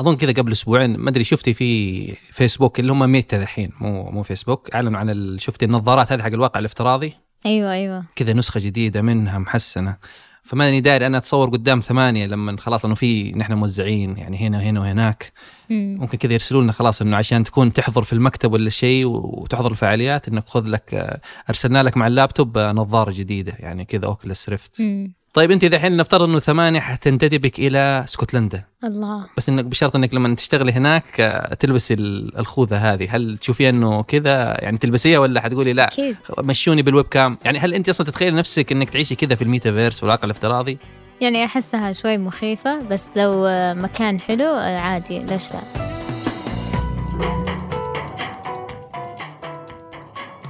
أظن كذا قبل أسبوعين ما أدري شفتي في فيسبوك اللي هم ميتا الحين مو مو فيسبوك أعلنوا عن شفتي النظارات هذه حق الواقع الافتراضي؟ أيوه أيوه. كذا نسخة جديدة منها محسنة. فماني داير أنا أتصور قدام ثمانية لما خلاص إنه في نحن موزعين يعني هنا وهنا وهناك. مم. ممكن كذا يرسلوا لنا خلاص إنه عشان تكون تحضر في المكتب ولا شيء وتحضر الفعاليات إنك خذ لك أرسلنا لك مع اللابتوب نظارة جديدة يعني كذا Oculus Rift مم. طيب أنت دحين نفترض إنه ثمانية حتنتدبك إلى اسكتلندا الله. بس إنك بشرط إنك لما تشتغلي هناك آه، تلبسي ال- الخوذة هذه. هل تشوفيها إنه كذا يعني تلبسيها ولا حتقولي لا أكيد. مشوني بال webcam؟ يعني هل أنت أصلا تتخيل نفسك إنك تعيشي كذا في الميتافيرس والواقع الافتراضي؟ يعني أحسها شوي مخيفة بس لو آه، مكان حلو آه، عادي ليش لا؟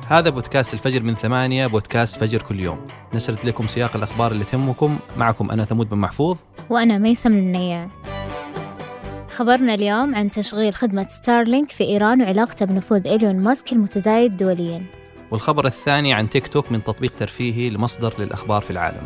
هذا بودكاست الفجر من ثمانية بودكاست فجر كل يوم. نسرد لكم سياق الأخبار اللي تهمكم. معكم أنا ثمود بن محفوظ. وأنا ميسم النياع خبرنا اليوم عن تشغيل خدمة ستارلينك في إيران وعلاقته بنفوذ إيلون ماسك المتزايد دوليا. والخبر الثاني عن تيك توك من تطبيق ترفيهي لمصدر للأخبار في العالم.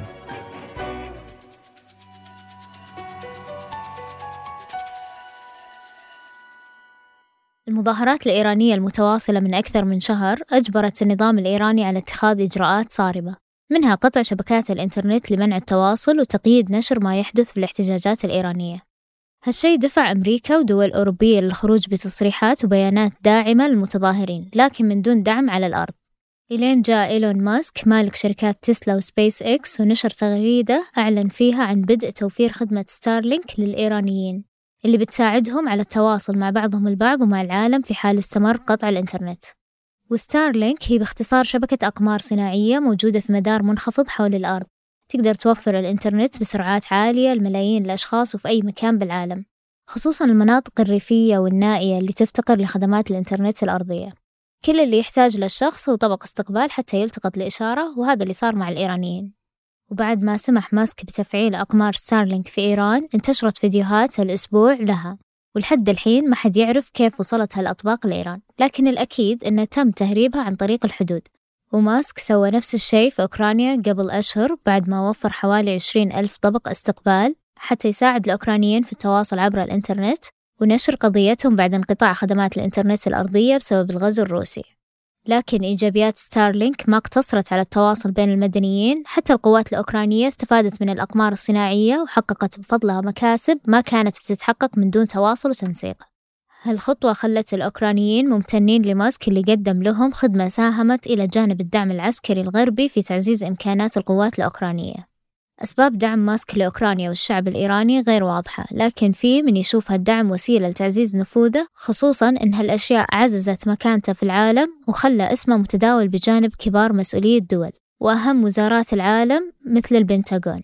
المظاهرات الإيرانية المتواصلة من أكثر من شهر أجبرت النظام الإيراني على اتخاذ إجراءات صارمة منها قطع شبكات الإنترنت لمنع التواصل وتقييد نشر ما يحدث في الاحتجاجات الإيرانية. هالشيء دفع أمريكا ودول أوروبية للخروج بتصريحات وبيانات داعمة للمتظاهرين لكن من دون دعم على الأرض. إلين جاء إيلون ماسك مالك شركات تسلا وسبيس إكس ونشر تغريدة أعلن فيها عن بدء توفير خدمة ستارلينك للإيرانيين. اللي بتساعدهم على التواصل مع بعضهم البعض ومع العالم في حال استمر قطع الإنترنت. وستارلينك هي باختصار شبكة أقمار صناعية موجودة في مدار منخفض حول الأرض. تقدر توفر الإنترنت بسرعات عالية لملايين الأشخاص وفي أي مكان بالعالم خصوصا المناطق الريفية والنائية اللي تفتقر لخدمات الإنترنت الأرضية. كل اللي يحتاج للشخص هو طبق استقبال حتى يلتقط الإشارة وهذا اللي صار مع الإيرانيين. وبعد ما سمح ماسك بتفعيل أقمار ستارلينك في إيران انتشرت فيديوهات هالأسبوع لها ولحد الحين ما حد يعرف كيف وصلت هالأطباق لإيران. لكن الأكيد أنه تم تهريبها عن طريق الحدود. وماسك سوى نفس الشيء في أوكرانيا قبل أشهر بعد ما وفر حوالي عشرين ألف طبق استقبال حتى يساعد الأوكرانيين في التواصل عبر الإنترنت ونشر قضيتهم بعد انقطاع خدمات الإنترنت الأرضية بسبب الغزو الروسي. لكن إيجابيات ستارلينك ما اقتصرت على التواصل بين المدنيين حتى القوات الأوكرانية استفادت من الأقمار الصناعية وحققت بفضلها مكاسب ما كانت بتتحقق من دون تواصل وتنسيق. هالخطوة خلت الأوكرانيين ممتنين لماسك اللي قدم لهم خدمة ساهمت إلى جانب الدعم العسكري الغربي في تعزيز إمكانات القوات الأوكرانية. أسباب دعم ماسك لأوكرانيا والشعب الإيراني غير واضحة لكن في من يشوف هالدعم وسيلة لتعزيز نفوذه خصوصا إن هالأشياء عززت مكانته في العالم وخلى اسمه متداول بجانب كبار مسؤولي الدول وأهم وزارات العالم مثل البنتاغون.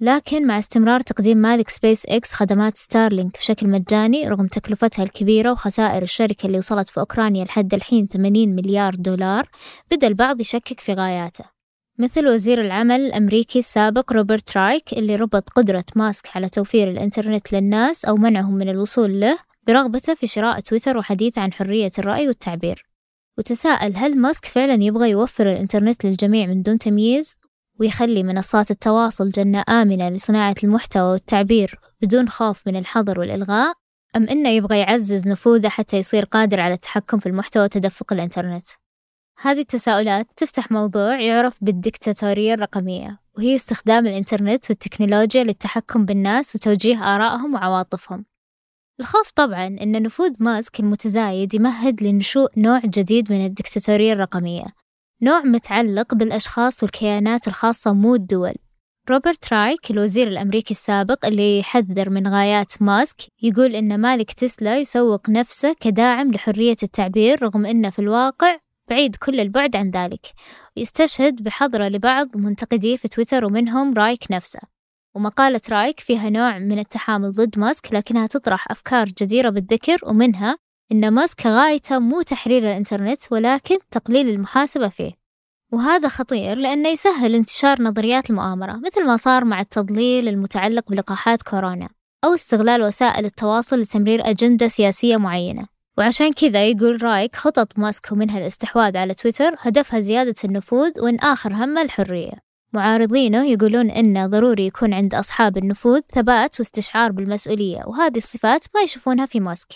لكن مع استمرار تقديم مالك سبيس إكس خدمات ستارلينك بشكل مجاني رغم تكلفتها الكبيرة وخسائر الشركة اللي وصلت في أوكرانيا لحد الحين 80 مليار دولار بدأ البعض يشكك في غاياته. مثل وزير العمل الأمريكي السابق روبرت رايك اللي ربط قدرة ماسك على توفير الإنترنت للناس أو منعهم من الوصول له برغبته في شراء تويتر وحديثه عن حرية الرأي والتعبير. وتساءل هل ماسك فعلا يبغى يوفر الإنترنت للجميع من دون تمييز؟ ويخلي منصات التواصل جنة آمنة لصناعة المحتوى والتعبير بدون خوف من الحظر والإلغاء؟ أم إنه يبغى يعزز نفوذه حتى يصير قادر على التحكم في المحتوى وتدفق الإنترنت؟ هذه التساؤلات تفتح موضوع يعرف بالدكتاتورية الرقمية وهي استخدام الإنترنت والتكنولوجيا للتحكم بالناس وتوجيه آرائهم وعواطفهم. الخوف طبعا أن نفوذ ماسك المتزايد يمهد لنشوء نوع جديد من الدكتاتورية الرقمية نوع متعلق بالأشخاص والكيانات الخاصة مو الدول. روبرت رايك الوزير الأمريكي السابق اللي يحذر من غايات ماسك يقول إن مالك تسلا يسوق نفسه كداعم لحرية التعبير رغم إنه في الواقع بعيد كل البعد عن ذلك ويستشهد بحضرة لبعض منتقديه في تويتر ومنهم رايك نفسه. ومقالة رايك فيها نوع من التحامل ضد ماسك لكنها تطرح أفكار جديرة بالذكر ومنها إن ماسك غايته مو تحرير الإنترنت ولكن تقليل المحاسبة فيه. وهذا خطير لأنه يسهل انتشار نظريات المؤامرة مثل ما صار مع التضليل المتعلق بلقاحات كورونا أو استغلال وسائل التواصل لتمرير أجندة سياسية معينة. وعشان كذا يقول رايك خطط ماسك ومنها الاستحواذ على تويتر هدفها زيادة النفوذ وإن آخر همه الحرية. معارضينه يقولون إنه ضروري يكون عند أصحاب النفوذ ثبات واستشعار بالمسؤولية وهذه الصفات ما يشوفونها في ماسك.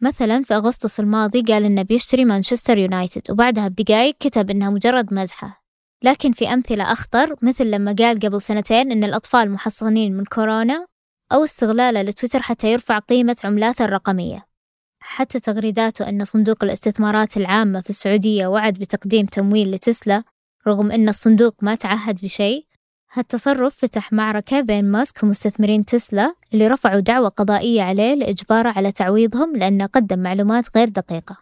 مثلا في أغسطس الماضي قال إنه بيشتري مانشستر يونايتد وبعدها بدقايق كتب إنها مجرد مزحة. لكن في أمثلة أخطر مثل لما قال قبل سنتين إن الأطفال محصنين من كورونا أو استغلاله لتويتر حتى يرفع قيمة عملاته الرقمية. حتى تغريداته أن صندوق الاستثمارات العامة في السعودية وعد بتقديم تمويل لتسلا رغم أن الصندوق ما تعهد بشيء هالتصرف فتح معركة بين ماسك ومستثمرين تسلا اللي رفعوا دعوة قضائية عليه لإجباره على تعويضهم لأنه قدم معلومات غير دقيقة.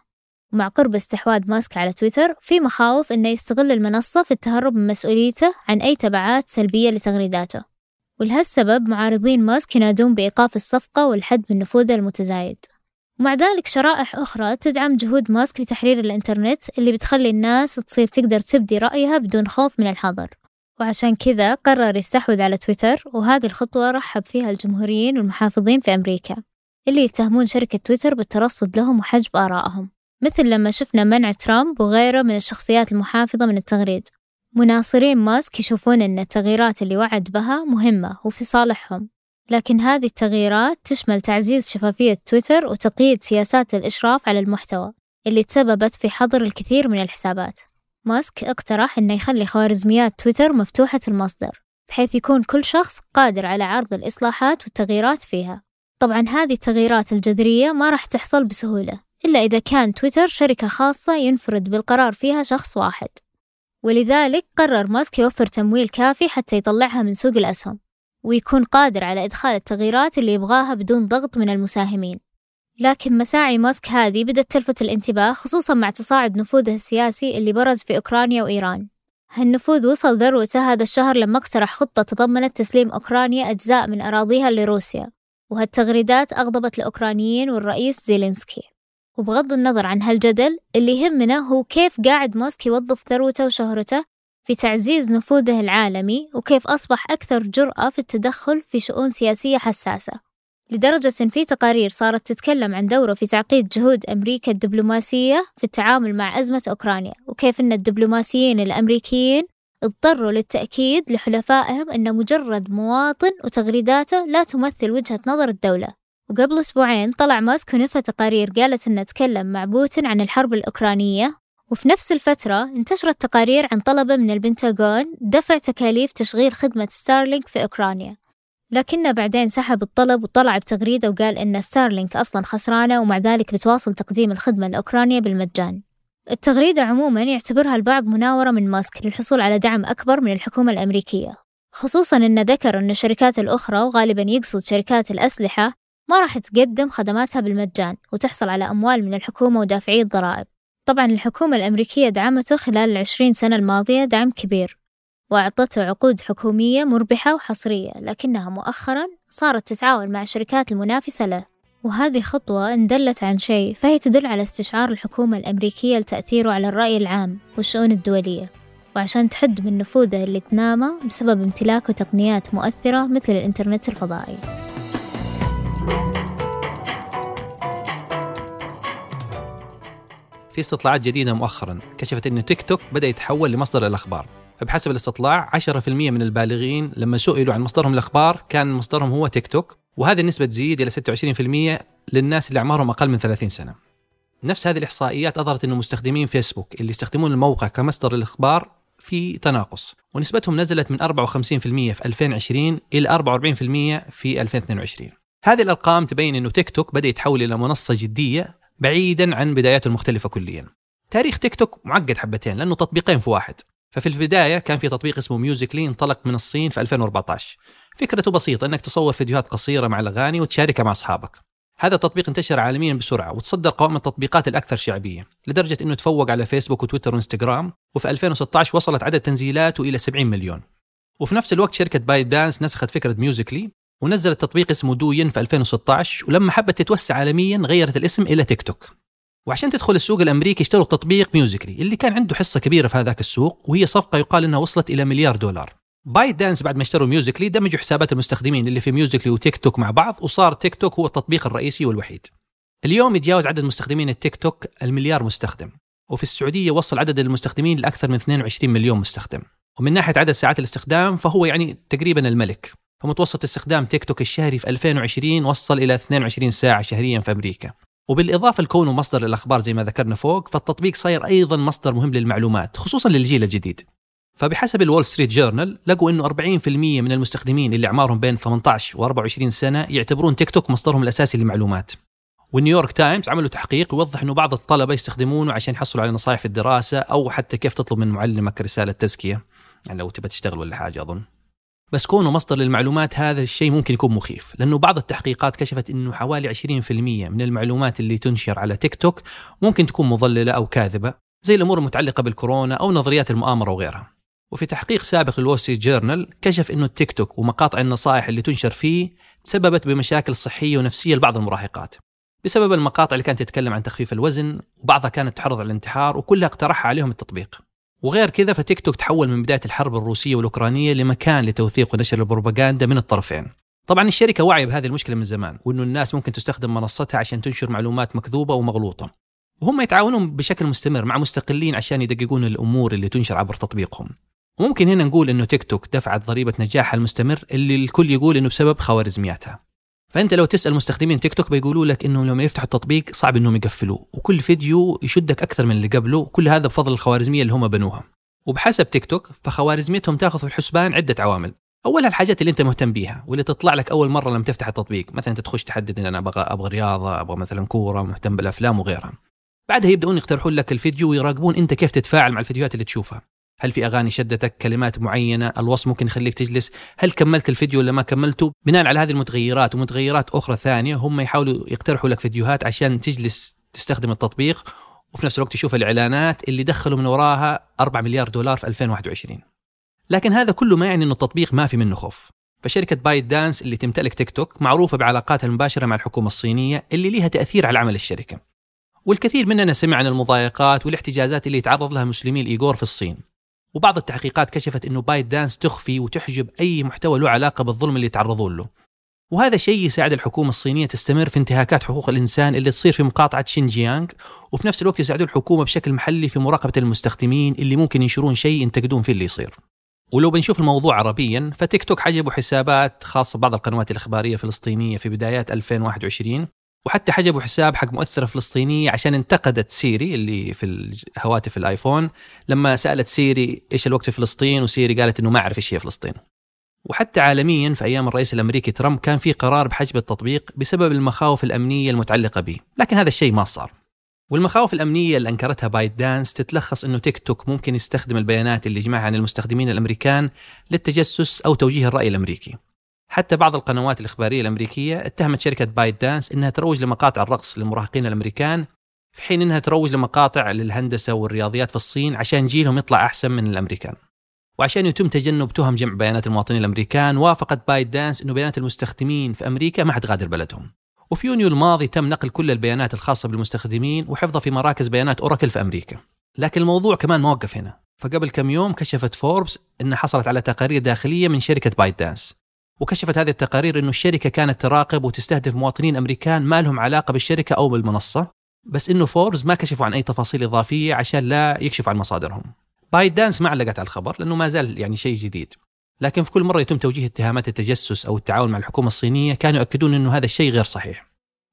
ومع قرب استحواذ ماسك على تويتر في مخاوف أنه يستغل المنصة في التهرب من مسؤوليته عن أي تبعات سلبية لتغريداته. ولهالسبب معارضين ماسك ينادون بإيقاف الصفقة والحد من نفوذه المتزايد. ومع ذلك شرائح أخرى تدعم جهود ماسك بتحرير الإنترنت اللي بتخلي الناس تصير تقدر تبدي رأيها بدون خوف من الحظر. وعشان كذا قرر يستحوذ على تويتر وهذه الخطوة رحب فيها الجمهوريين والمحافظين في أمريكا اللي يتهمون شركة تويتر بالترصد لهم وحجب آرائهم. مثل لما شفنا منع ترامب وغيره من الشخصيات المحافظة من التغريد. مناصرين ماسك يشوفون أن التغييرات اللي وعد بها مهمة وفي صالحهم. لكن هذه التغييرات تشمل تعزيز شفافية تويتر وتقييد سياسات الإشراف على المحتوى اللي تسببت في حظر الكثير من الحسابات. ماسك اقترح أنه يخلي خوارزميات تويتر مفتوحة المصدر بحيث يكون كل شخص قادر على عرض الإصلاحات والتغييرات فيها. طبعا هذه التغييرات الجذرية ما راح تحصل بسهولة إلا إذا كان تويتر شركة خاصة ينفرد بالقرار فيها شخص واحد. ولذلك قرر ماسك يوفر تمويل كافي حتى يطلعها من سوق الأسهم. ويكون قادر على إدخال التغييرات اللي يبغاها بدون ضغط من المساهمين. لكن مساعي ماسك هذه بدأت تلفت الانتباه خصوصا مع تصاعد نفوذه السياسي اللي برز في أوكرانيا وإيران. هالنفوذ وصل ذروته هذا الشهر لما اقترح خطة تضمنت تسليم أوكرانيا أجزاء من أراضيها لروسيا وهالتغريدات أغضبت الأوكرانيين والرئيس زيلينسكي. وبغض النظر عن هالجدل اللي يهمنا هو كيف قاعد ماسك يوظف ثروته وشهرته في تعزيز نفوذه العالمي وكيف أصبح أكثر جرأة في التدخل في شؤون سياسية حساسة. لدرجة في تقارير صارت تتكلم عن دوره في تعقيد جهود أمريكا الدبلوماسية في التعامل مع أزمة أوكرانيا وكيف أن الدبلوماسيين الأمريكيين اضطروا للتأكيد لحلفائهم أن مجرد مواطن وتغريداته لا تمثل وجهة نظر الدولة. وقبل أسبوعين طلع ماسك ونفى تقارير قالت أنه تكلم مع بوتين عن الحرب الأوكرانية وفي نفس الفترة انتشرت تقارير عن طلبة من البنتاغون دفع تكاليف تشغيل خدمة ستارلينك في أوكرانيا. لكنه بعدين سحب الطلب وطلع بتغريدة وقال إن ستارلينك أصلا خسرانة ومع ذلك بتواصل تقديم الخدمة لأوكرانيا بالمجان. التغريدة عموما يعتبرها البعض مناورة من ماسك للحصول على دعم أكبر من الحكومة الأمريكية. خصوصا أنه ذكر أن الشركات الأخرى وغالبا يقصد شركات الأسلحة ما راح تقدم خدماتها بالمجان وتحصل على أموال من الحكومة ودافعي الضرائب. طبعا الحكومة الأمريكية دعمته خلال العشرين سنة الماضية دعم كبير وأعطته عقود حكومية مربحة وحصرية لكنها مؤخرا صارت تتعاون مع الشركات المنافسة له. وهذه خطوة إن دلت عن شيء فهي تدل على استشعار الحكومة الأمريكية لتأثيره على الرأي العام والشؤون الدولية. وعشان تحد من نفوذه اللي تنامى بسبب امتلاكه تقنيات مؤثرة مثل الإنترنت الفضائي. في استطلاعات جديدة مؤخرا كشفت أن تيك توك بدأ يتحول لمصدر الأخبار. فبحسب الاستطلاع 10% من البالغين لما سئلوا عن مصدرهم الأخبار كان مصدرهم هو تيك توك وهذه النسبة تزيد إلى 26% للناس اللي أعمارهم أقل من 30 سنة. نفس هذه الإحصائيات أظهرت أن مستخدمين فيسبوك اللي يستخدمون الموقع كمصدر للأخبار في تناقص ونسبتهم نزلت من 54% في 2020 إلى 44% في 2022 هذه الأرقام تبين أنه تيك توك بدأ يتحول إلى منصة جدية بعيدا عن بداياته المختلفة كليا. تاريخ تيك توك معقد حبتين لأنه تطبيقين في واحد. ففي البداية كان في تطبيق اسمه ميوزيكلي انطلق من الصين في 2014 فكرته بسيطة إنك تصور فيديوهات قصيرة مع الأغاني وتشاركها مع أصحابك. هذا التطبيق انتشر عالميا بسرعة وتصدر قوائم التطبيقات الأكثر شعبية لدرجة أنه تفوق على فيسبوك وتويتر وإنستغرام وفي 2016 وصلت عدد تنزيلاته إلى 70 مليون. وفي نفس الوقت شركة بايت دانس نسخت فكرة ميوزيكلي ونزلت تطبيق اسمه دوين في 2016 ولما حبت تتوسع عالميا غيرت الاسم إلى تيك توك وعشان تدخل السوق الأمريكي اشتروا تطبيق ميوزيكلي اللي كان عنده حصة كبيرة في هذاك السوق وهي صفقة يقال إنها وصلت إلى مليار دولار. بايت دانس بعد ما اشتروا ميوزيكلي دمجوا حسابات المستخدمين اللي في ميوزيكلي وتيك توك مع بعض وصار تيك توك هو التطبيق الرئيسي والوحيد. اليوم يتجاوز عدد مستخدمين التيك توك المليار مستخدم وفي السعودية وصل عدد المستخدمين لأكثر من 22 مليون مستخدم. ومن ناحية عدد ساعات الاستخدام فهو يعني تقريبا الملك فمتوسط استخدام تيك توك الشهري في 2020 وصل إلى 22 ساعة شهريا في أمريكا. وبالإضافة لكونه مصدر للأخبار زي ما ذكرنا فوق فالتطبيق صاير أيضا مصدر مهم للمعلومات خصوصا للجيل الجديد. فبحسب الول ستريت جورنال لقوا إنه 40% من المستخدمين اللي أعمارهم بين 18 و 24 سنة يعتبرون تيك توك مصدرهم الأساسي للمعلومات. والنيويورك تايمز عملوا تحقيق يوضح إنه بعض الطلبة يستخدمونه عشان يحصلوا على نصائح في الدراسة أو حتى كيف تطلب من معلمك رسالة تزكية. يعني لو تبى تشتغل ولا حاجة أظن. بس كونه مصدر للمعلومات هذا الشيء ممكن يكون مخيف لأنه بعض التحقيقات كشفت إنه حوالي 20% من المعلومات اللي تنشر على تيك توك ممكن تكون مضللة أو كاذبة زي الأمور المتعلقة بالكورونا أو نظريات المؤامرة وغيرها. وفي تحقيق سابق للول ستريت جورنال كشف إنه التيك توك ومقاطع النصائح اللي تنشر فيه تسببت بمشاكل صحية ونفسية لبعض المراهقات. بسبب المقاطع اللي كانت تتكلم عن تخفيف الوزن وبعضها كانت تحرض على الانتحار وكلها اقترحها عليهم التطبيق. وغير كذا فتيك توك تحول من بداية الحرب الروسية والأوكرانية لمكان لتوثيق ونشر البروباغندا من الطرفين. طبعا الشركة واعيه بهذه المشكلة من زمان وإنه الناس ممكن تستخدم منصتها عشان تنشر معلومات مكذوبة ومغلوطة. وهم يتعاونون بشكل مستمر مع مستقلين عشان يدققون الأمور اللي تنشر عبر تطبيقهم. وممكن هنا نقول إنه تيك توك دفعت ضريبة نجاحها المستمر اللي الكل يقول إنه بسبب خوارزمياتها. فأنت لو تسأل مستخدمين تيك توك بيقولوا لك إنهم لما يفتحوا التطبيق صعب إنهم يقفلوه وكل فيديو يشدك أكثر من اللي قبله وكل هذا بفضل الخوارزمية اللي هم بنوها. وبحسب تيك توك فخوارزميتهم تأخذ في الحسبان عدة عوامل. اولها الحاجات اللي أنت مهتم بيها واللي تطلع لك أول مرة لما تفتح التطبيق. مثلا أنت تخش تحدد إن أنا أبغى أبغى رياضة أبغى مثلا كورة مهتم بالأفلام وغيرها. بعدها يبدأون يقترحون لك الفيديو ويراقبون أنت كيف تتفاعل مع الفيديوهات اللي تشوفها. هل في أغاني شدتك كلمات معينة الوصف ممكن يخليك تجلس هل كملت الفيديو ولا ما كملته؟ بناء على هذه المتغيرات ومتغيرات أخرى ثانية هم يحاولوا يقترحوا لك فيديوهات عشان تجلس تستخدم التطبيق وفي نفس الوقت تشوف الإعلانات اللي دخلوا من وراها 4 مليار دولار في 2021 لكن هذا كله ما يعني إنه التطبيق ما في منه خوف. فشركة بايت دانس اللي تمتلك تيك توك معروفة بعلاقاتها المباشرة مع الحكومة الصينية اللي لها تأثير على عمل الشركة. والكثير مننا سمع عن المضايقات والاحتجازات اللي يتعرض لها مسلمي الإيغور في الصين. وبعض التحقيقات كشفت إنه بايت دانس تخفي وتحجب أي محتوى له علاقة بالظلم اللي يتعرضون له. وهذا شيء يساعد الحكومة الصينية تستمر في انتهاكات حقوق الإنسان اللي تصير في مقاطعة شينجيانغ وفي نفس الوقت يساعدون الحكومة بشكل محلي في مراقبة المستخدمين اللي ممكن ينشرون شيء ينتقدون فيه اللي يصير. ولو بنشوف الموضوع عربيا فتيك توك حجبوا حسابات خاصة ببعض القنوات الإخبارية الفلسطينية في بدايات 2021 وحتى حجبوا حساب حق مؤثرة فلسطينية عشان انتقدت سيري اللي في الهواتف الآيفون لما سألت سيري إيش الوقت في فلسطين وسيري قالت إنه ما أعرف إيش هي فلسطين. وحتى عالميا في أيام الرئيس الأمريكي ترامب كان في قرار بحجب التطبيق بسبب المخاوف الأمنية المتعلقة به، لكن هذا الشيء ما صار. والمخاوف الأمنية اللي أنكرتها بايت دانس تتلخص إنه تيك توك ممكن يستخدم البيانات اللي جمعها عن المستخدمين الأمريكان للتجسس أو توجيه الرأي الأمريكي. حتى بعض القنوات الإخبارية الأمريكية اتهمت شركة بايت دانس أنها تروج لمقاطع الرقص للمراهقين الأمريكان في حين أنها تروج لمقاطع للهندسة والرياضيات في الصين عشان جيلهم يطلع أحسن من الأمريكان. وعشان يتم تجنب تهم جمع بيانات المواطنين الأمريكان وافقت بايت دانس أنه بيانات المستخدمين في أمريكا ما حتغادر بلدهم. وفي يونيو الماضي تم نقل كل البيانات الخاصة بالمستخدمين وحفظها في مراكز بيانات أوراكل في أمريكا. لكن الموضوع كمان ما وقف هنا. فقبل كم يوم كشفت فوربس أنها حصلت على تقارير داخلية من شركة بايت دانس وكشفت هذه التقارير أن الشركة كانت تراقب وتستهدف مواطنين أمريكان ما لهم علاقة بالشركة أو بالمنصة بس أنه فوربس ما كشفوا عن أي تفاصيل إضافية عشان لا يكشفوا عن مصادرهم. بايت دانس ما علقت على الخبر لأنه ما زال يعني شيء جديد. لكن في كل مرة يتم توجيه اتهامات التجسس أو التعاون مع الحكومة الصينية كانوا يؤكدون أنه هذا الشيء غير صحيح.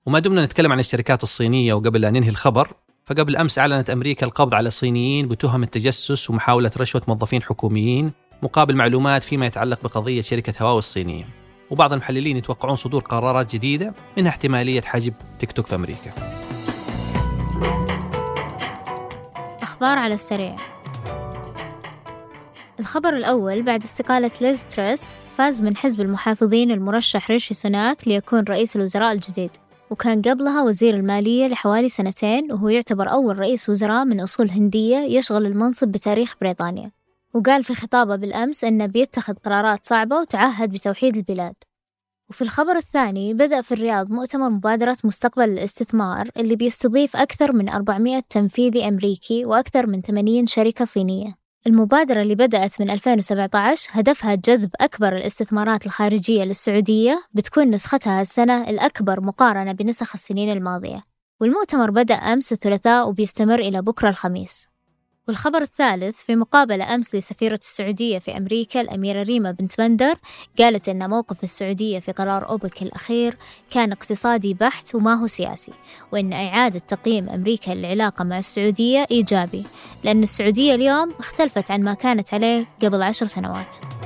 وما دمنا نتكلم عن الشركات الصينية وقبل لا ننهي الخبر فقبل أمس أعلنت أمريكا القبض على الصينيين بتهم التجسس ومحاولة رشوة موظفين حكوميين مقابل معلومات فيما يتعلق بقضية شركة هواوي الصينية. وبعض المحللين يتوقعون صدور قرارات جديدة منها احتمالية حجب تيك توك في أمريكا. أخبار على السريع. الخبر الأول بعد استقالة ليز تريس فاز من حزب المحافظين المرشح ريشي سوناك ليكون رئيس الوزراء الجديد. وكان قبلها وزير المالية لحوالي سنتين وهو يعتبر أول رئيس وزراء من أصول هندية يشغل المنصب بتاريخ بريطانيا. وقال في خطابه بالأمس أنه بيتخذ قرارات صعبة وتعهد بتوحيد البلاد. وفي الخبر الثاني بدأ في الرياض مؤتمر مبادرة مستقبل الاستثمار اللي بيستضيف أكثر من 400 تنفيذي أمريكي وأكثر من 80 شركة صينية. المبادرة اللي بدأت من 2017 هدفها جذب أكبر الاستثمارات الخارجية للسعودية بتكون نسختها السنة الأكبر مقارنة بنسخ السنين الماضية. والمؤتمر بدأ أمس الثلاثاء وبيستمر إلى بكرة الخميس. والخبر الثالث في مقابلة أمس لسفيرة السعودية في أمريكا الأميرة ريما بنت بندر قالت أن موقف السعودية في قرار أوبك الأخير كان اقتصادي بحت وما هو سياسي وأن إعادة تقييم أمريكا للعلاقة مع السعودية إيجابي لأن السعودية اليوم اختلفت عن ما كانت عليه قبل عشر سنوات.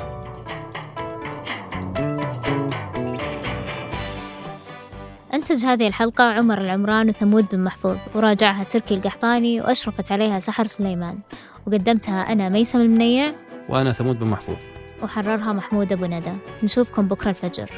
أنتج هذه الحلقة عمر العمران وثمود بن محفوظ. وراجعها تركي القحطاني وأشرفت عليها سحر سليمان. وقدمتها أنا ميسم المنيع. وأنا ثمود بن محفوظ. وحررها محمود أبو ندى. نشوفكم بكرة الفجر.